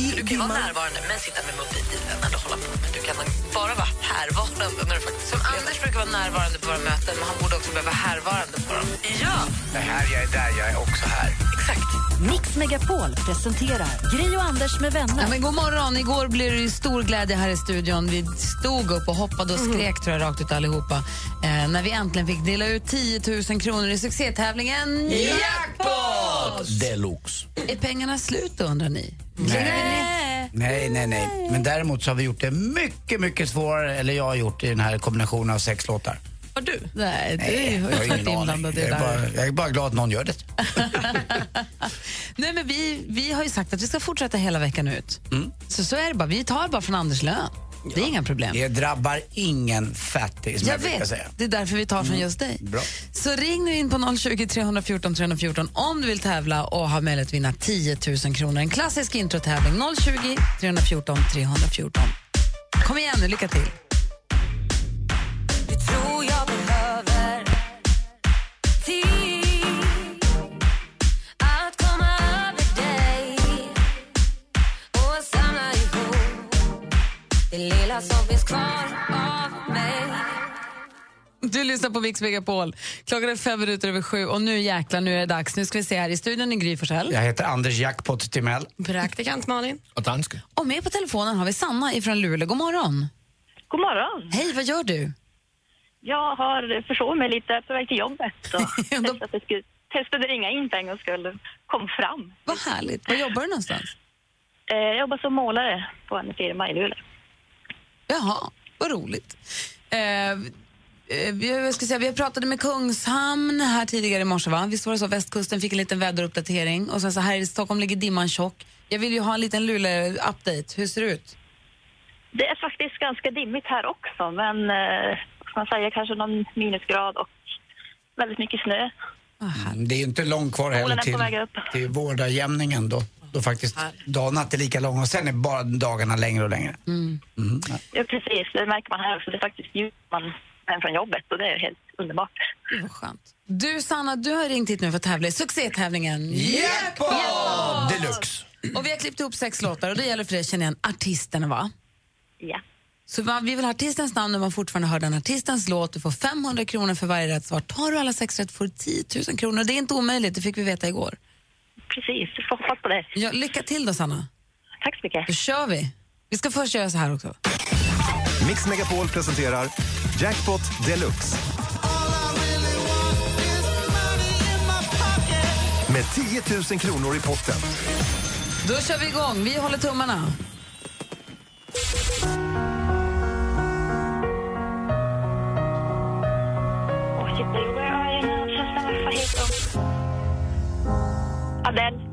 i du kan vara närvarande men sitta med mobilen eller hålla på. Men du kan bara vara härvarande. När du faktiskt Som Anders brukar vara närvarande på våra möten men han borde också behöva vara härvarande på dem. Ja! Det här, jag är där, jag är också här. Exakt. Mix Megapol presenterar Gri och Anders med vänner. Ja, men god morgon. Igår blev det stor glädje här i studion. Vi stod upp och hoppade och skrek tror jag, rakt ut allihopa eh, när vi äntligen fick dela ut 10 000 kronor i succétävlingen Jackpot! Deluxe. Är pengarna slut då, undrar ni? Nej. Nej, nej, nej. Men däremot så har vi gjort det mycket, mycket svårare, eller jag har gjort i den här kombinationen av sex låtar. Har du? Nej, du Nej, har ju varit inblandad i Jag det är, där. bara, jag är bara glad att någon gör det. Nej, men vi, vi har ju sagt att vi ska fortsätta hela veckan ut. Så så är det bara. Vi tar bara från Anders lön. Det är inga problem. Det drabbar ingen fattig, som jag, Jag vet, säga. det är därför vi tar från just dig. Bra. Så ring nu in på 020 314 314 om du vill tävla och ha möjlighet att vinna 10 000 kronor. En klassisk introtävling. 020 314 314. Kom igen nu, lycka till. Du lyssnar på Mix Megapol. Klockan är fem minuter över sju och nu jäklar, nu är det dags. Nu ska vi se här i studion i Gry Forssell. Jag heter Anders Jackpot Timell. Praktikant Malin. Och danska. Och med på telefonen har vi Sanna ifrån Luleå. God morgon. God morgon. Hej, vad gör du? Jag har försovit mig lite på väg till jobbet. Då- testade, att skulle, testade ringa in för en gångs skull. Kom fram. Vad härligt. Var jobbar du någonstans? Eh, jag jobbar som målare på en firma i Luleå. Jaha, vad roligt. Eh, eh, vi, jag ska säga, vi pratade med Kungshamn här tidigare i morse. Va? Visst var det så? Västkusten fick en liten väderuppdatering. Och sen så här i Stockholm ligger dimman tjock. Jag vill ju ha en liten Luleå-update. Hur ser det ut? Det är faktiskt ganska dimmigt här också, men eh, man säga, kanske någon minusgrad och väldigt mycket snö. Mm, Det är inte långt kvar heller till, till vårdagjämningen då. Då faktiskt dag och natt är lika långa och sen är bara dagarna längre och längre. Mm, ja. Ja, precis. Det märker man här också. Det är faktiskt ljus man hem från jobbet och det är helt underbart. Gud, vad skönt. Du, Sanna, du har ringt hit nu för att tävla i succétävlingen Jackpot! Deluxe! Och vi har klippt ihop sex låtar och det gäller för dig att känna igen artisterna, va? Ja. Så vi vill ha artistens namn när man fortfarande hör den artistens låt. Du får 500 kronor för varje rätt svar. Tar du alla sex rätt får du 10 000 kronor. Det är inte omöjligt, det fick vi veta igår. Precis. Jag får hoppas på det. Ja, lycka till då, Sanna. Tack så mycket. Då kör vi. Vi ska först göra så här också. Mix Megapol presenterar Jackpot Deluxe. Med 10 000 kronor i potten. Då kör vi igång. Vi håller tummarna. Adele.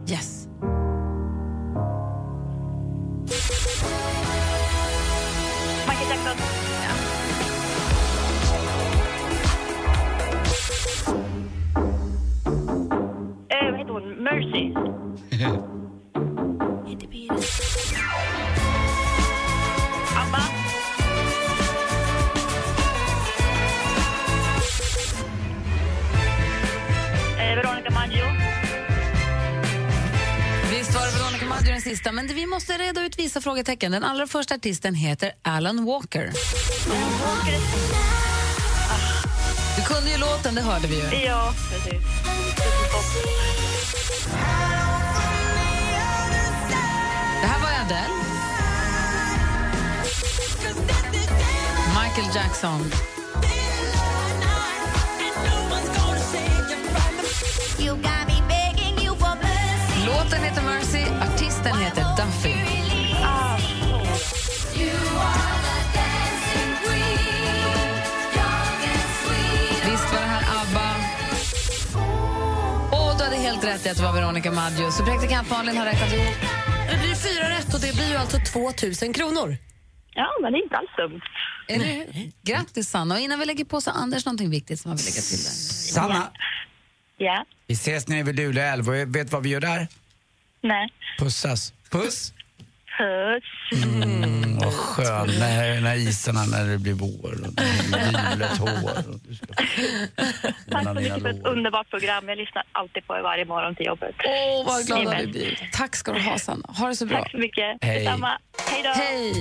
Vissa frågetecken. Den allra första artisten heter Alan Walker. Du kunde ju låten, det hörde vi ju. Ja, precis. Det här var Adele. Michael Jackson. Låten heter Mercy, artisten heter Duffy. Helt rätt i att det var Veronica Maggio. Så praktikant Malin har räknat ihop. Det blir fyra rätt och det blir ju alltså 2 000 kronor. Ja, men det är inte alls dumt. Grattis Sanna. Och innan vi lägger på så Anders någonting viktigt som han vill lägga till där. Sanna, Ja. vi ses nere vid Luleå älv och vet vad vi gör där? Nej. Pussas. Puss! Puss. Mm, skönt när, när isarna när det blir vår och dyvlet hår. Och du ska Tack så mycket för ett underbart program. Jag lyssnar alltid på er varje morgon till jobbet. Åh, vad glada vi blir. Tack ska du ha, Sanna. Ha det så bra. Tack så mycket. Hej. Detsamma. Hej då. Hej!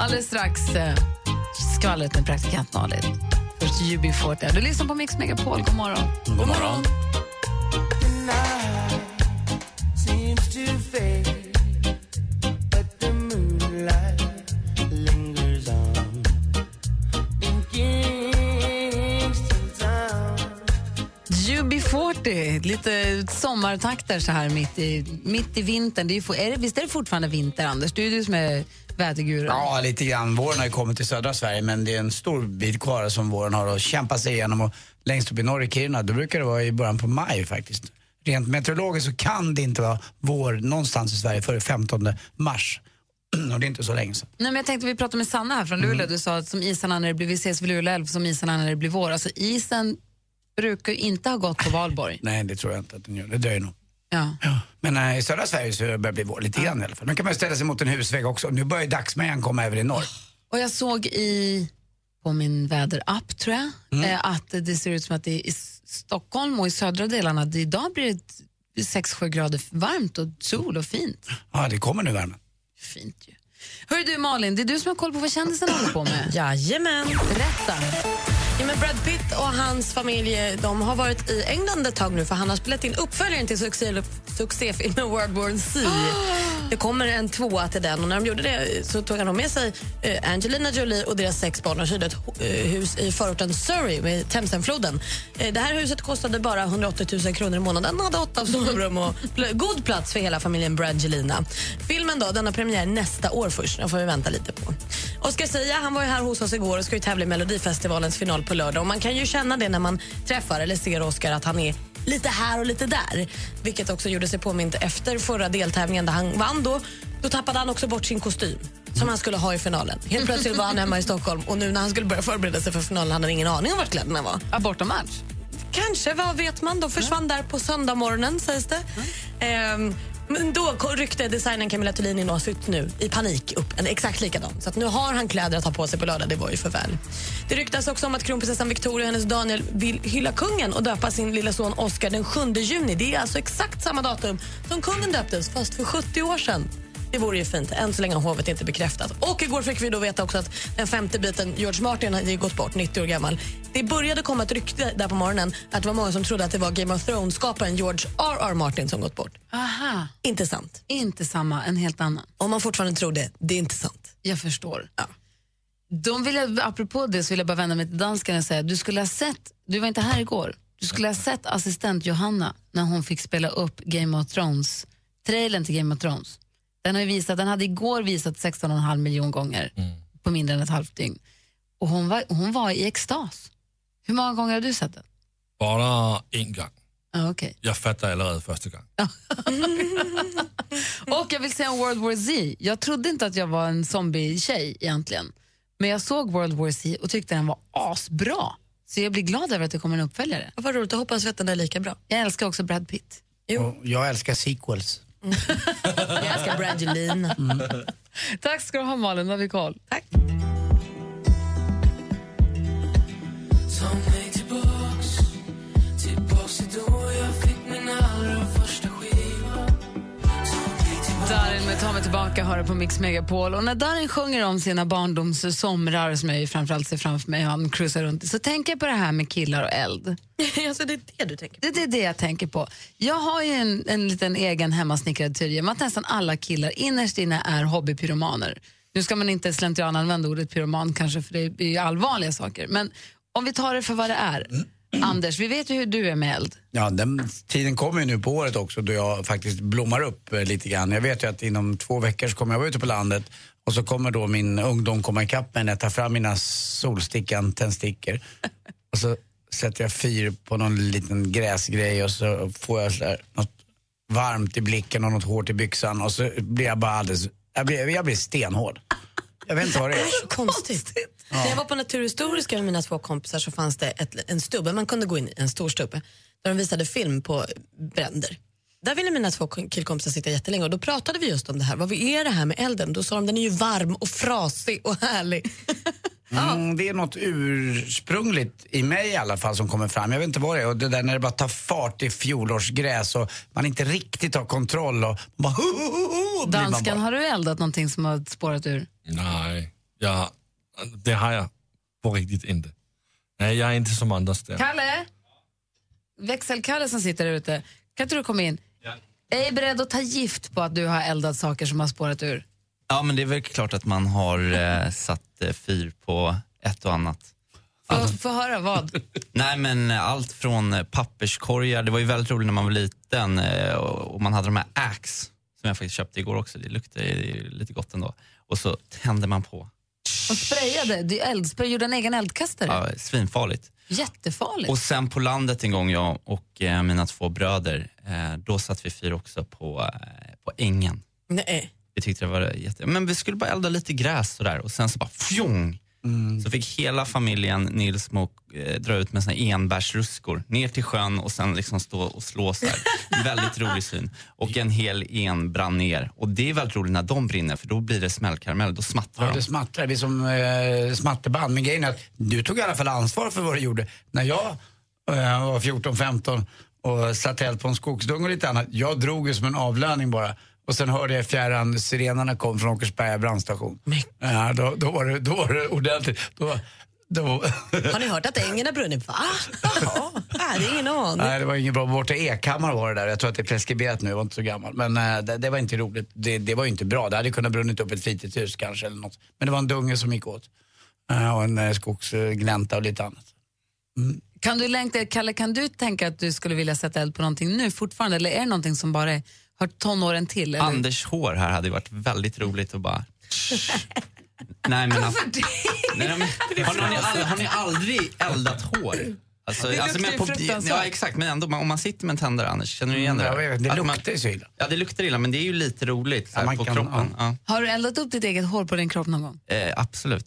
Alldeles strax eh, skvallret med praktikant Malin. Först UB40. Du lyssnar på Mix Megapol. God morgon. God morgon. UB40, lite sommartakter så här mitt i, mitt i vintern. Det är, ju är det, visst är det fortfarande vinter, Anders? Du är du som är väderguru. Ja, lite grann. Våren har ju kommit till södra Sverige men det är en stor bit kvar som våren har att kämpa sig igenom. Och längst upp i norr i Kiruna, då brukar det vara i början på maj faktiskt. Rent meteorologiskt så kan det inte vara vår någonstans i Sverige före 15 mars. och det är inte så länge sedan. Nej, men jag tänkte vi pratade med Sanna här från Luleå. Du sa att som isarna när det blir, vi ses vid Luleå älv som isarna när det blir vår. Alltså isen brukar inte ha gått på valborg. Nej, det tror jag inte att den gör. Det dröjer nog. Ja. Men äh, i södra Sverige så börjar det bli vår lite grann i alla fall. Nu kan man ställa sig mot en husvägg också. Nu börjar dagsmejan komma även i norr. Och jag såg i, på min väderapp tror jag, Mm. eh, att det ser ut som att det i S- Stockholm och i södra delarna, det, idag blir det 6-7 grader varmt och sol och fint. Ja, det kommer nu värmen. Fint ju. Hör du Malin, det är du som har koll på vad kändisen håller på med. Jajamän. Berätta. Ja, men Brad Pitt och hans familj de har varit i England ett tag nu för han har spelat in uppföljaren till succé, succéfilmen World War Z. Det kommer en tvåa till den och när de gjorde det så tog han med sig eh, Angelina Jolie och deras sex barn och hyrde ett eh, hus i förorten Surrey vid Themsenfloden. Eh, det här huset kostade bara 180 000 kronor i månaden, hade åtta sovrum och god plats för hela familjen Brangelina. Filmen då, den har premiär nästa år först, den får vi vänta lite på. Oscar Sia han var ju här hos oss igår och ska ju tävla i Melodifestivalens final på lördag. Och man kan ju känna det när man träffar eller ser Oscar att han är lite här och lite där. Vilket också gjorde sig påmint efter förra deltävlingen där han vann. Då, då tappade han också bort sin kostym som han skulle ha i finalen. Helt plötsligt var han hemma i Stockholm och nu när han skulle börja förbereda sig för finalen hade han ingen aning om vart kläderna var. Abortamatch? Kanske, vad vet man? De försvann där på söndag sägs det. Ehm, men då ryckte designern Camilla Thulin in och har sytt nu i panik upp en exakt likadan. Så att nu har han kläder att ha på sig på lördag. Det var ju för väl. Det ryktas också om att kronprinsessan Victoria och hennes Daniel vill hylla kungen och döpa sin lilla son Oscar den 7 juni. Det är alltså exakt samma datum som kungen döptes, fast för 70 år sedan. Det vore ju fint. Än så länge har hovet inte bekräftat. Och igår fick vi då veta också att den femte biten, George Martin, hade gått bort, 90 år gammal. Det började komma ett rykte där på morgonen att det var många som trodde att det var Game of Thrones-skaparen George R.R. Martin som gått bort. Aha. Inte sant. Inte samma, en helt annan. Om man fortfarande tror det, det är inte sant. Jag förstår. Ja. De vill jag, apropå det så vill jag bara vända mig till danskarna och säga du skulle ha sett, du var inte här igår, du skulle ha sett assistent Johanna när hon fick spela upp Game of Thrones, trailern till Game of Thrones. Den, har visat, den hade igår visat 16,5 miljoner gånger på mindre än ett halvt dygn. Och hon var, hon var i extas. Hur många gånger har du sett den? Bara en gång. Ah, okay. Jag fattade allerede första gången. Och jag vill säga om World War Z. Jag trodde inte att jag var en zombie-tjej egentligen. Men jag såg World War Z och tyckte den var asbra. Så jag blir glad över att det kommer en uppföljare. Vad roligt, jag hoppas att den är lika bra. Jag älskar också Brad Pitt. Och jag älskar sequels. Jag älskar Brangelina. Tack ska du ha Malin, då har vi koll. Tack. Ta mig tillbaka hör på Mix Megapol. Och när Darin sjunger om sina barndoms somrar som jag ju framförallt ser framför mig, han cruisar runt så tänker jag på det här med killar och eld. alltså, det är det du tänker på? Det, det är det jag tänker på. Jag har ju en, en liten egen hemmasnickrad teori om att nästan alla killar innerst inne är hobbypyromaner. Nu ska man inte slentrian använda ordet pyroman kanske för det är ju allvarliga saker. Men om vi tar det för vad det är. Anders, vi vet ju hur du är med eld. Ja, den tiden kommer ju nu på året också då jag faktiskt blommar upp eh, lite grann. Jag vet ju att inom två veckor så kommer jag vara ute på landet och så kommer då min ungdom komma ikapp mig när jag tar fram mina solstickan tändstickor. Och så sätter jag fyr på någon liten gräsgrej och så får jag så där, något varmt i blicken och något hårt i byxan och så blir jag bara alldeles, jag blir, jag blir stenhård. Jag vet inte vad det är. Konstigt. När jag var på Naturhistoriska med mina två kompisar så fanns det ett, en stubbe, man kunde gå in i en stor stubbe, där de visade film på bränder. Där ville mina två killkompisar sitta jättelänge och då pratade vi just om det här. Vad är det här med elden? Då sa de den är ju varm och frasig och härlig. Mm, det är något ursprungligt i mig i alla fall som kommer fram. Jag vet inte vad det är. Och det där när det bara tar fart i fjolårsgräs och man inte riktigt har kontroll och bara, hu, blir man Danskan, bara. har du eldat någonting som har spårat ur? Nej, jag, det har jag på riktigt inte. Nej, jag är inte som Anders där. Kalle? Växelkalle som sitter där ute. Kan inte du komma in? Jag är beredd att ta gift på att du har eldat saker som har spårat ur. Ja, men det är väl klart att man har eh, satt eh, fyr på ett och annat. Få, få höra vad. Nej, men allt från eh, papperskorgar. Det var ju väldigt roligt när man var liten eh, och och man hade de här Axe som jag faktiskt köpte igår också. Det luktar ju lite gott ändå. Och så tände man på. Och sprayade. Du eldspray, gjorde en egen eldkastare. Ja, svinfarligt. Jättefarligt. Och sen på landet en gång, jag och eh, mina två bröder, eh, då satt vi fyr också på, eh, på ängen. Nej. Vi tyckte det var jätte... Men vi skulle bara elda lite gräs sådär och sen så bara fjong! Så fick hela familjen Nils Mok eh, dra ut med såna enbärsruskor ner till sjön och sen liksom stå och slå så här. väldigt rolig syn. Och en hel en brann ner. Och det är väldigt roligt när de brinner för då blir det smällkaramell, då smattrar Ja, de. det smattrar. Det som eh, smatterband. Men grejen är att du tog i alla fall ansvar för vad du gjorde. När jag eh, var 14-15 och satt eld på en skogsdung och lite annat. Jag drog ju som en avlöning bara. Och sen hörde jag i fjärran sirenerna kom från Åkersberga brandstation. Ja, då, då, var det, då var det ordentligt. Då, då, Har ni hört att ängen har brunnit? Va? Jaha, jag hade ingen aning. Nej, det var inget bra. Borta Ekhammar var det där. Jag tror att det är preskriberat nu, jag var inte så gammal. Men eh, det, det var inte roligt. Det, det var inte bra. Det hade kunnat brunnit upp ett fritidshus kanske eller något. Men det var en dunge som gick åt. Eh, och en uh, skogsglänta och lite annat. Kan du längta, Kalle, kan du tänka att du skulle vilja sätta eld på någonting nu fortfarande? Eller är det någonting som bara är, har tonåren till? Eller? Anders hår här hade ju varit väldigt roligt att bara... Nej, men Varför det? Nej, men, har, ni, aldrig, har ni aldrig eldat hår? Alltså, Det alltså, men på, ja, exakt, men ändå, man- om man sitter med en tändare, Anders, känner du igen det? Mm, vet, det luktar ju man, så illa. Ja, det luktar illa, men det är ju lite roligt så här, på kan- kroppen. Ja. Har du eldat upp ditt eget hår på din kropp någon gång? Eh, absolut.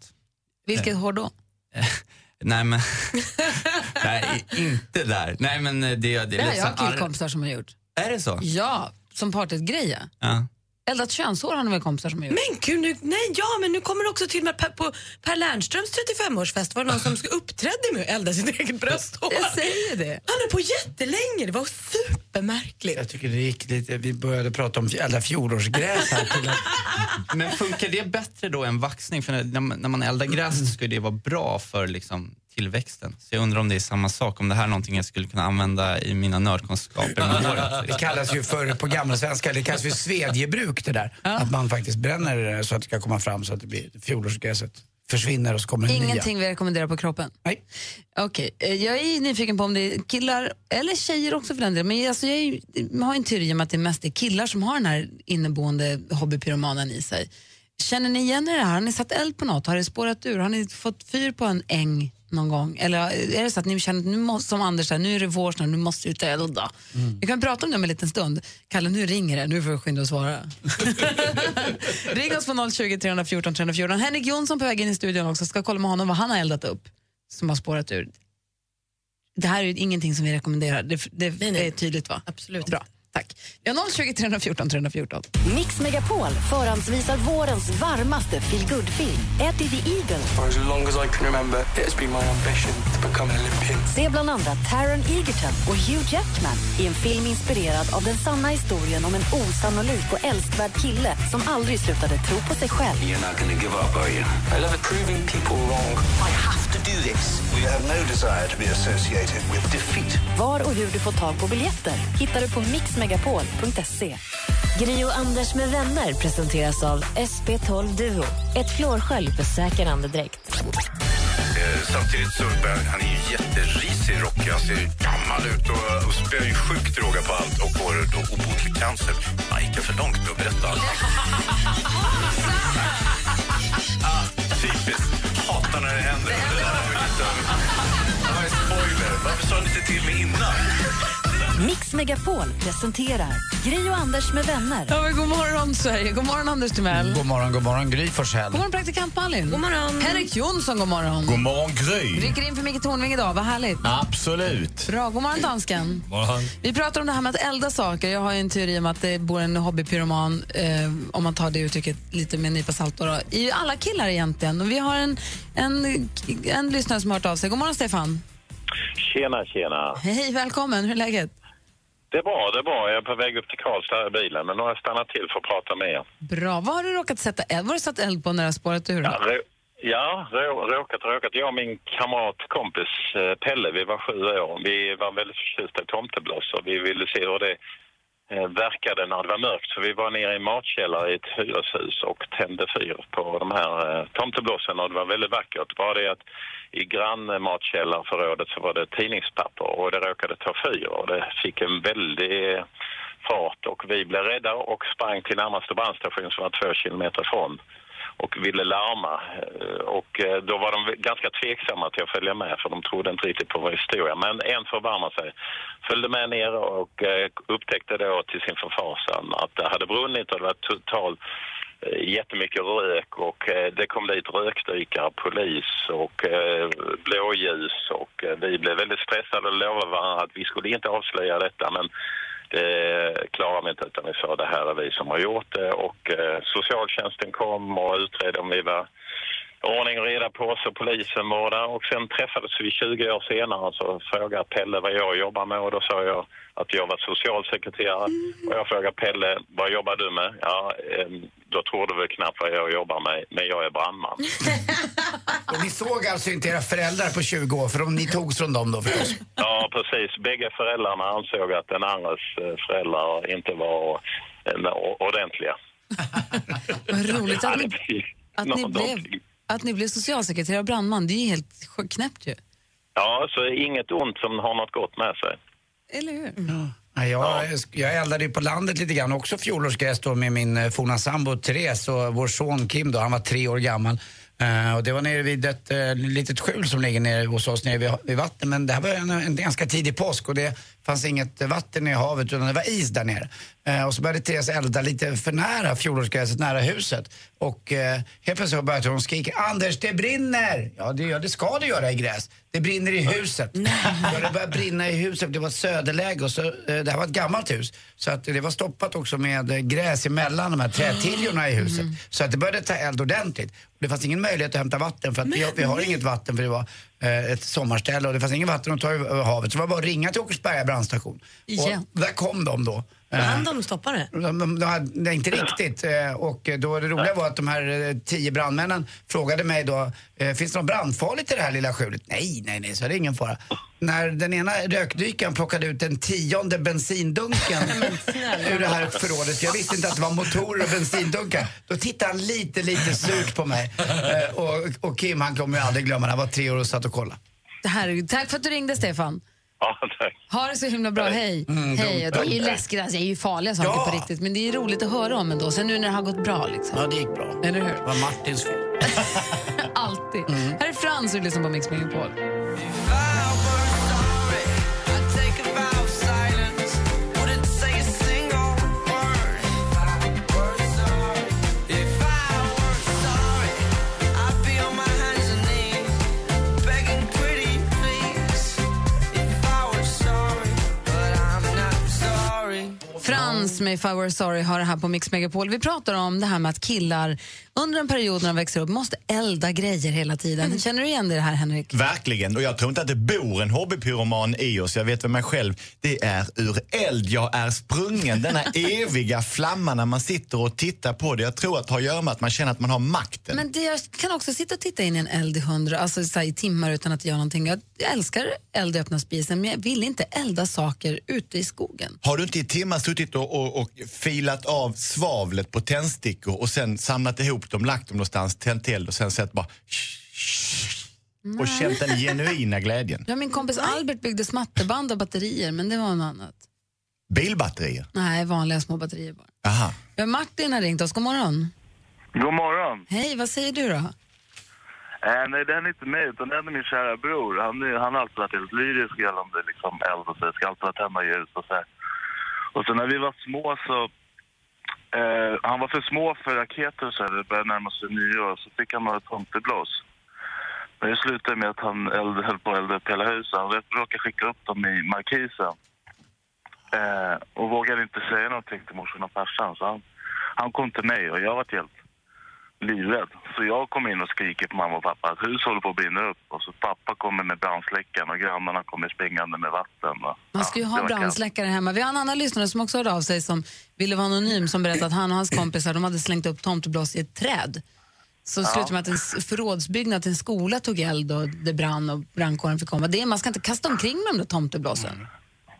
Vilket hår då? Nej, men... nej, inte där. Nej, men det, det, Det är har liksom jag killkompisar som har gjort. Är det så? Ja, som partyt-grej ja. Ja. Eldat könshår har ni väl kompisar som har gjort? Men gud, nu, nej, ja, men nu kommer det också till med per, på Per Lernströms 35-årsfest var det någon som ska uppträdde med att elda sitt eget brösthår. Jag säger det. Han är på jättelänge, det var supermärkligt. Jag tycker det gick lite, vi började prata om elda fjolårsgräs här. Till att, Men funkar det bättre då än vaxning? För när, man- när man eldar gräset så ska det vara bra för liksom, tillväxten. Så jag undrar om det är samma sak, om det här är någonting jag skulle kunna använda i mina nördkunskaper det kallas ju för, på gammalsvenska, det kallas för svedjebruk det där. Att man faktiskt bränner det så att det ska komma fram så att det blir fjolårsgräset försvinner och så kommer det nya. Ingenting vi rekommenderar på kroppen? Nej. Okej, eh, jag är nyfiken på om det är killar, eller tjejer också för den delen, men alltså jag, är, har en teori om att det mest är killar som har den här inneboende hobbypyromanen i sig. Känner ni igen er i det här? Har ni satt eld på något? Har det spårat ur? Har ni fått fyr på en äng någon gång? Eller är det så att ni känner att nu måste, som Anders, här, nu är det vår snart, nu måste ut och elda? Vi kan prata om det om en liten stund. Kalle, nu ringer det. Nu får du skynda och svara. Ring oss på 020 314 314. Henrik Jonsson på väg in i studion också. Ska kolla med honom vad han har eldat upp som har spårat ur. Det här är ju ingenting som vi rekommenderar. Det, det är tydligt va? Absolut. Bra, tack. Vi har 020 314 314. Mix Megapol förhandsvisar vårens varmaste feelgood-film, Eddie the Eagle. For as long as I can remember, it has been my ambition to become an Olympian. Se bland andra Taron Egerton och Hugh Jackman i en film inspirerad av den sanna historien om en osannolik och älskvärd kille som aldrig slutade tro på sig själv. You're not to give up, are you? I love proving people wrong. I have to do this. We have no desire to be associated with defeat. Var och hur du får tag på biljetter hittar du på mixmegapol.se. Grio Anders med vänner presenteras av SP12 Duo. Ett flårskölj för säker andedräkt. Eh, Samtidigt så börjar, han är ju jätterisig, rockig, han ser gammal ut och, och spelar ju sjukt droga på allt och får då obotlig cancer. Han gick för långt med att berätta allt. ah, typiskt. Hatar när det händer. Det där var ju spoiler. Varför sa ni inte till mig innan? Mix Megapol presenterar Gri och Anders med vänner. Ja, men god morgon, Sverige. God morgon, Anders Timell. God morgon, god morgon Gry Forssell. God morgon, praktikant Malin. God morgon. Henrik Jonsson, god morgon. God morgon, Gry. Rycker in för Micke Tornving idag, vad härligt. Absolut. Bra, god morgon dansken. Morgon. Vi pratar om det här med att elda saker. Jag har ju en teori om att det bor en hobbypyroman, eh, om man tar det uttrycket lite med en nypa salt, då, då, i alla killar egentligen. Och vi har en, en, en lyssnare som har hört av sig. God morgon, Stefan. Tjena, tjena. Hej, välkommen. Hur är läget? Det är bra, det är bra. Jag är på väg upp till Karlstad i bilen, men nu har jag stannat till för att prata med er. Bra. Vad har du råkat sätta eld? Vad har du satt eld på när du har spårat ur? Ja, rå, ja rå, råkat, råkat. Jag och min kamrat, kompis eh, Pelle, vi var sju år. Vi var väldigt förtjusta i tomteblås och vi ville se hur det Eh, verkade när det var mörkt. Så vi var nere i en matkällare i ett hyreshus och tände fyr på de här eh, tomteblåsen och det var väldigt vackert. Bara det att i grannmatkällarförrådet så var det tidningspapper och det råkade ta fyr och det fick en väldig fart och vi blev rädda och sprang till närmaste brandstation som var två kilometer ifrån och ville larma. Eh, och eh, då var de ganska tveksamma till att följa med för de trodde inte riktigt på vår historia. Men en förbarmade sig, följde med ner och eh, upptäckte då till sin förfasan att det hade brunnit och det var totalt jättemycket rök och det kom dit rökdykare, polis och blåljus och vi blev väldigt stressade och lovade varandra att vi skulle inte avslöja detta men det klarar vi inte utan vi sa det här är vi som har gjort det. Och eh, socialtjänsten kom och utredde om vi var ordning och reda på oss och polisen var där och sen träffades vi 20 år senare och så frågade Pelle vad jag jobbar med och då sa jag att jag var socialsekreterare och jag frågade Pelle vad jobbar du med? Ja, eh, då tror du väl knappt vad jag jobbar med, men jag är brandman. Och ni såg alltså inte era föräldrar på 20 år, för de, ni togs från dem då förstås? Ja, precis. Bägge föräldrarna ansåg att den andres eh, föräldrar inte var eh, ordentliga. Vad roligt att ni, att ni, blev, att ni blev socialsekreterare och brandman. Det är ju helt knäppt ju. Ja, så inget ont som har något gott med sig. Eller hur? Ja, jag, jag eldade ju på landet lite grann också fjolårsgräs då med min eh, forna sambo Therese och vår son Kim då, han var tre år gammal. Eh, och det var nere vid ett uh, litet skjul som ligger nere hos oss nere vid, vid vatten. Men det här var en, en ganska tidig påsk och det fanns inget vatten i havet utan det var is där nere. Eh, och så började Therese elda lite för nära fjolårsgräset, nära huset. Och eh, helt plötsligt började hon skrika Anders det brinner! Ja det, gör, det ska det göra i gräs. Det brinner i huset. Ja, det började brinna i huset, det var söderläge och så, eh, det här var ett gammalt hus. Så att det var stoppat också med eh, gräs emellan de här trätiljorna i huset. Så att det började ta eld ordentligt. Det fanns ingen möjlighet att hämta vatten för att vi, har- vi har inget vatten för det var eh, ett sommarställe och det fanns ingen vatten att ta över havet. Så det var bara att ringa till Åkersberga brandstation. Igen. Och där kom de då. Vann de stoppa det? De, de, de nej, inte riktigt. Eh, Och då det roliga var att de här eh, tio brandmännen frågade mig då, eh, finns det något brandfarligt i det här lilla skjulet? Nej, nej, nej, så är det ingen fara. När den ena rökdykaren plockade ut den tionde bensindunken ur det här förrådet, jag visste inte att det var motorer och bensindunkar, då tittade han lite, lite surt på mig. Eh, Och, och Kim, han kommer ju aldrig glömma, han var tre år och satt och kollade. Det här, tack för att du ringde, Stefan. Ja, tack. Ha det så himla bra. Hej. Mm, Hej. dumt. Det är ju läskigt, alltså, det är ju farliga saker Ja. på riktigt. Men det är roligt att höra om ändå. Sen nu när det har gått bra liksom. Ja, det gick bra. Eller hur? Det var Martins fel. Alltid. Här är Frans och du lyssnar på Mix Megapol. Med If I Were Sorry har det här på Mix Megapol. Vi pratar om det här med att killar under en period när de växer upp måste elda grejer hela tiden. Känner du igen det här Henrik? Verkligen, och jag tror inte att det bor en hobbypyroman i oss. Jag vet för mig själv, det är ur eld jag är sprungen. Denna eviga flamma när man sitter och tittar på det. Jag tror att det har att göra med att man känner att man har makten. Men det, jag kan också sitta och titta in i en eld i hundra, alltså så här, i timmar utan att göra någonting. Jag, jag älskar eld i öppna spisen men jag vill inte elda saker ute i skogen. Har du inte i timmar suttit och, och, och filat av svavlet på tändstickor och sen samlat ihop dem, lagt dem någonstans, tänt eld och sen sett bara och känt den genuina glädjen? Ja, min kompis Albert byggde smatterband och batterier men det var något annat. Bilbatterier? Nej, vanliga små batterier bara. Aha. Ja, Martin har ringt oss. God morgon. God morgon. Hej, vad säger du då? Eh, nej, det är inte mig, utan det är min kära bror. Han, är- han har alltid varit helt lyrisk gällande liksom, eld och så. Det ska alltid vara tända ljus och så här. Och så när vi var små så... Eh, han var för små för raketer och så här. Det började närma sig nyår. Så fick han några tomtebloss. Men det slutade med att han eld, höll på att elda upp hela huset. Han råkade skicka upp dem i markisen. Eh, och vågade inte säga någonting till morsan och farsan. Så han, han kom till mig och jag var hjälpt livrädd. Så jag kom in och skriker på mamma och pappa att huset håller på att brinna upp. Och så pappa kommer med brandsläckaren och grannarna kommer springande med vatten. Och, Man ska ju ja, ha brandsläckare hemma. Vi har en annan lyssnare som också hörde av sig som ville vara anonym som berättade att han och hans kompisar de hade slängt upp tomteblås i ett träd. Så Ja. slutade med att en förrådsbyggnad till en skola tog eld och det brann och brandkåren fick komma. Det är, man ska inte kasta omkring med de där tomteblåsen.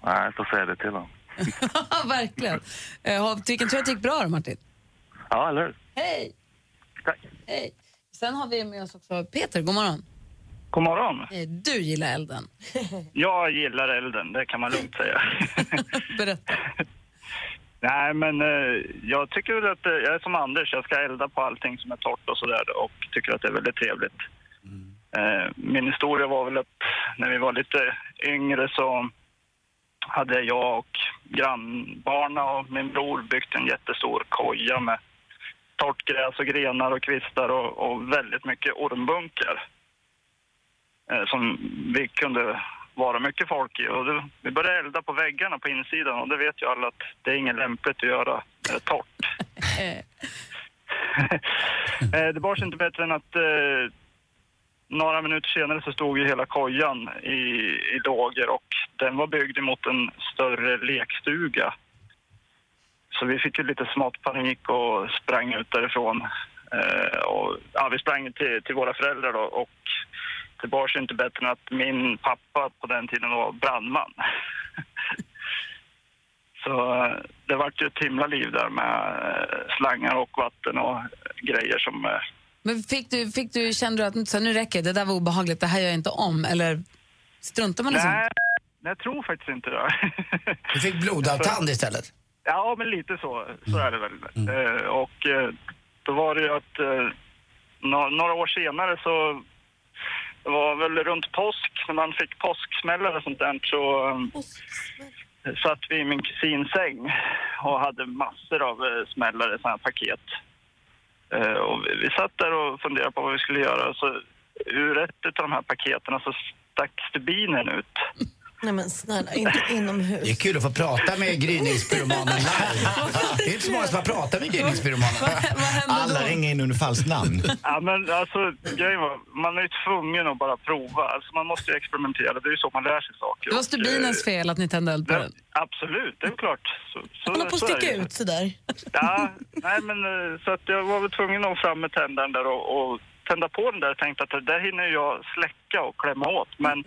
Nej, jag får säga det till honom. Verkligen. Vilken tur att det gick bra då, Martin. Ja, eller hur? Hej! Hej! Sen har vi med oss också Peter, god morgon. God morgon. Eh, Du gillar elden. Jag gillar elden, det kan man lugnt säga. Berätta. Nej, men eh, jag tycker väl att, eh, jag är som Anders, jag ska elda på allting som är torrt och sådär och tycker att det är väldigt trevligt. Eh, min historia var väl att när vi var lite yngre så hade jag och grannbarna och min bror byggt en jättestor koja med torrt gräs och grenar och kvistar och, och väldigt mycket ormbunkar. Eh, som vi kunde vara mycket folk i. Och det, vi började elda på väggarna på insidan och det vet ju alla att det är inget lämpligt att göra eh, torrt. eh, det bars inte bättre än att eh, några minuter senare så stod ju hela kojan i, i lågor och den var byggd emot en större lekstuga. Så vi fick ju lite smått panik och sprang ut därifrån. Eh, och, ja, vi sprang till, till våra föräldrar då, och det bars inte bättre än att min pappa på den tiden var brandman. Så eh, det vart ju ett himla liv där med eh, slangar och vatten och grejer som... eh, Men fick du, fick du, kände du att så, nu räcker det, det där var obehagligt, det här gör jag inte om? Eller struntar man liksom? Nej, jag tror faktiskt inte det. Du fick blodavtand istället? Ja, men lite så, så är det väl. Eh, och eh, då var det ju att eh, nå- några år senare så det var väl runt påsk, när man fick påsksmällar och sånt där, så eh, satt vi i min kusins säng och hade massor av eh, smällare, sådana här paket. Eh, och vi, vi satt där och funderade på vad vi skulle göra. Så ur ett av de här paketen så stack stubinen ut. Nej men snälla, inte inomhus. Det är kul att få prata med gryningspyromanen. Det är inte så många som har pratat med gryningspyromanen. Alla ringer in under falskt namn. Ja, men alltså, grejen var, man är ju tvungen att bara prova. Alltså, man måste ju experimentera. Det är ju så man lär sig saker. Det var Och, stubinens fel att ni tände eld på eh, den. Absolut, det är klart. Så, så, Man att så sticka ut sådär. Ja, nej men eh, så att jag var väl tvungen att fram med tändaren där och, och tända på den där. Jag tänkte att det där hinner jag släcka och klämma åt. Men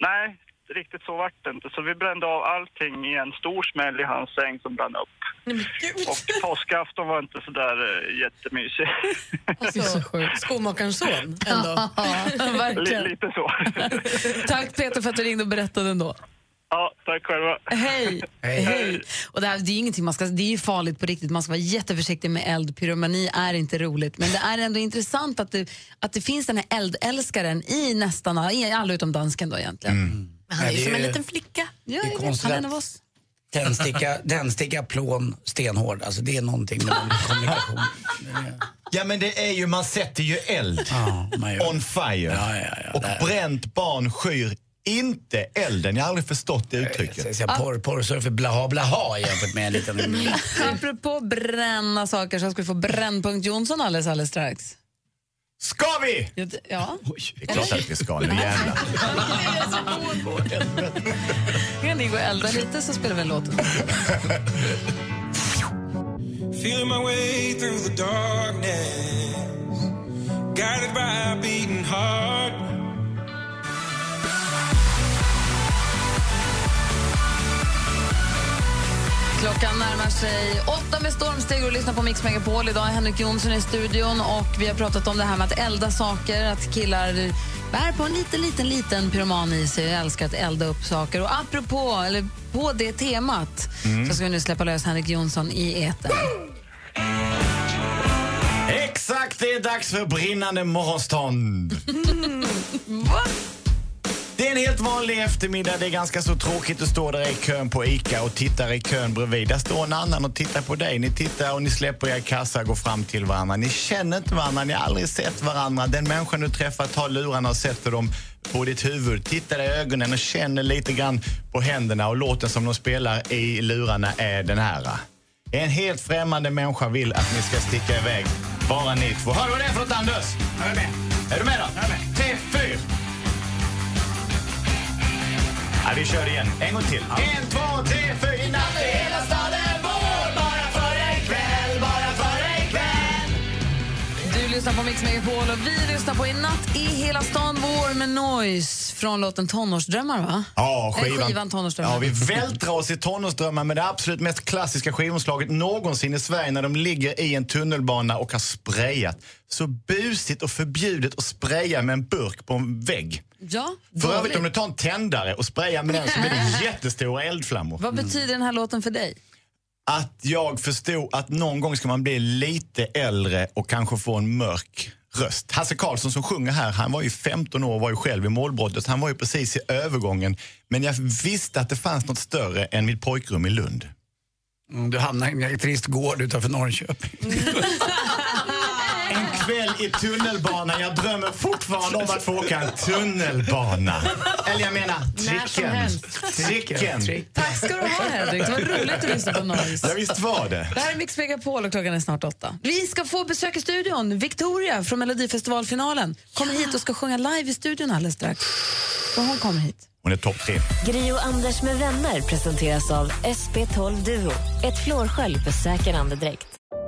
nej, riktigt så vart det inte. Så vi brände av allting i en stor smäll i hans säng som brann upp. Och påskafton var inte så där uh, jättemysig. Alltså, skomakarens son ändå. verkligen. Li- lite så. Tack Peter för att du ringde och berättade ändå. Ja, tack själva. Hej! Hej. Och det, här, det, är ju ingenting man ska, det är ju farligt på riktigt, man ska vara jätteförsiktig med eld. Pyromani är inte roligt. Men det är ändå intressant att det, att det finns den här eldälskaren i nästan alla, i alla utom dansken då egentligen. Men han är ju Ja, som en liten flicka. Ja, Det är konstigt han är en av oss. Tändsticka, tändsticka, plån, stenhård. Alltså det är någonting med den kommunikation. Ja men det är ju, man sätter ju eld. On fire. och bränt barn skyr inte elden. Jag har aldrig förstått det uttrycket. Jag porr, porrsurfer blaha blaha jämfört med en liten... Apropå bränna saker så ska vi få Brännpunkt Jonsson alldeles, alldeles strax. Ska vi? Ja. det- Ja. Det är klart att vi ska nu jävlar. Kan ni gå och elda lite så spelar vi en låt. Feeling my way through the darkness, guided by a beating heart. Klockan närmar sig åtta med stormsteg och lyssnar på Mix Megapol. Idag är Henrik Jonsson i studion och vi har pratat om det här med att elda saker, att killar bär på en liten, liten, liten pyroman i sig och älskar att elda upp saker. Och apropå, eller på det temat, så ska vi nu släppa lös Henrik Jonsson i etern. Exakt det är dags för brinnande morgonstånd. Det är en helt vanlig eftermiddag. Det är ganska så tråkigt att stå där i kön på ICA och titta i kön bredvid. Där står en annan och tittar på dig. Ni tittar och ni släpper er kassa och går fram till varandra. Ni känner inte varandra, ni har aldrig sett varandra. Den människan du träffar tar lurarna och sätter dem på ditt huvud. Tittar i ögonen och känner lite grann på händerna och låten som de spelar i lurarna är den här. En helt främmande människa vill att ni ska sticka iväg. Bara ni två. Hör du vad det är för något, Anders? Jag är med. Är du med då? Jag är med. Ja, vi kör igen. En gång till. En, två, tre, fyra. I natt är hela staden vår. Bara för dig ikväll, bara för dig ikväll. Du lyssnar på Mix Megapol och vi lyssnar på I natt i hela stan vår med Noise från låten Tonårsdrömmar, va? Ja, skivan, skivan Tonårsdrömmar. Ja, vi vältrar oss i tonårsdrömmar med det absolut mest klassiska skivomslaget någonsin i Sverige när de ligger i en tunnelbana och har sprayat. Så busigt och förbjudet att spraya med en burk på en vägg. Ja, För övrigt om du tar en tändare och sprayar med den så blir det jättestora eldflammor. Vad betyder den här låten för dig? Att jag förstod att någon gång ska man bli lite äldre och kanske få en mörk röst. Hasse Karlsson som sjunger här, han var ju 15 år och var ju själv i målbrottet. Han var ju precis i övergången. Men jag visste att det fanns något större än mitt pojkrum i Lund. Mm, Du hamnar i en trist gård utanför Norrköping. Kväll i tunnelbanan. Jag drömmer fortfarande om att få åka en tunnelbana. Eller jag menar tricken. Tricken. Tack ska du ha, Hedvig. Det var roligt att lyssna på Noise. Ja, visst var det. Det här är Mix Megapol och klockan är snart åtta. Vi ska få besök i studion. Victoria från Melodifestivalfinalen kommer hit och ska sjunga live i studion alldeles strax. Och hon kommer hit. Hon är topp tre. Gri och Anders med vänner presenteras av SP12 Duo. Ett flårskölj för säker andedräkt.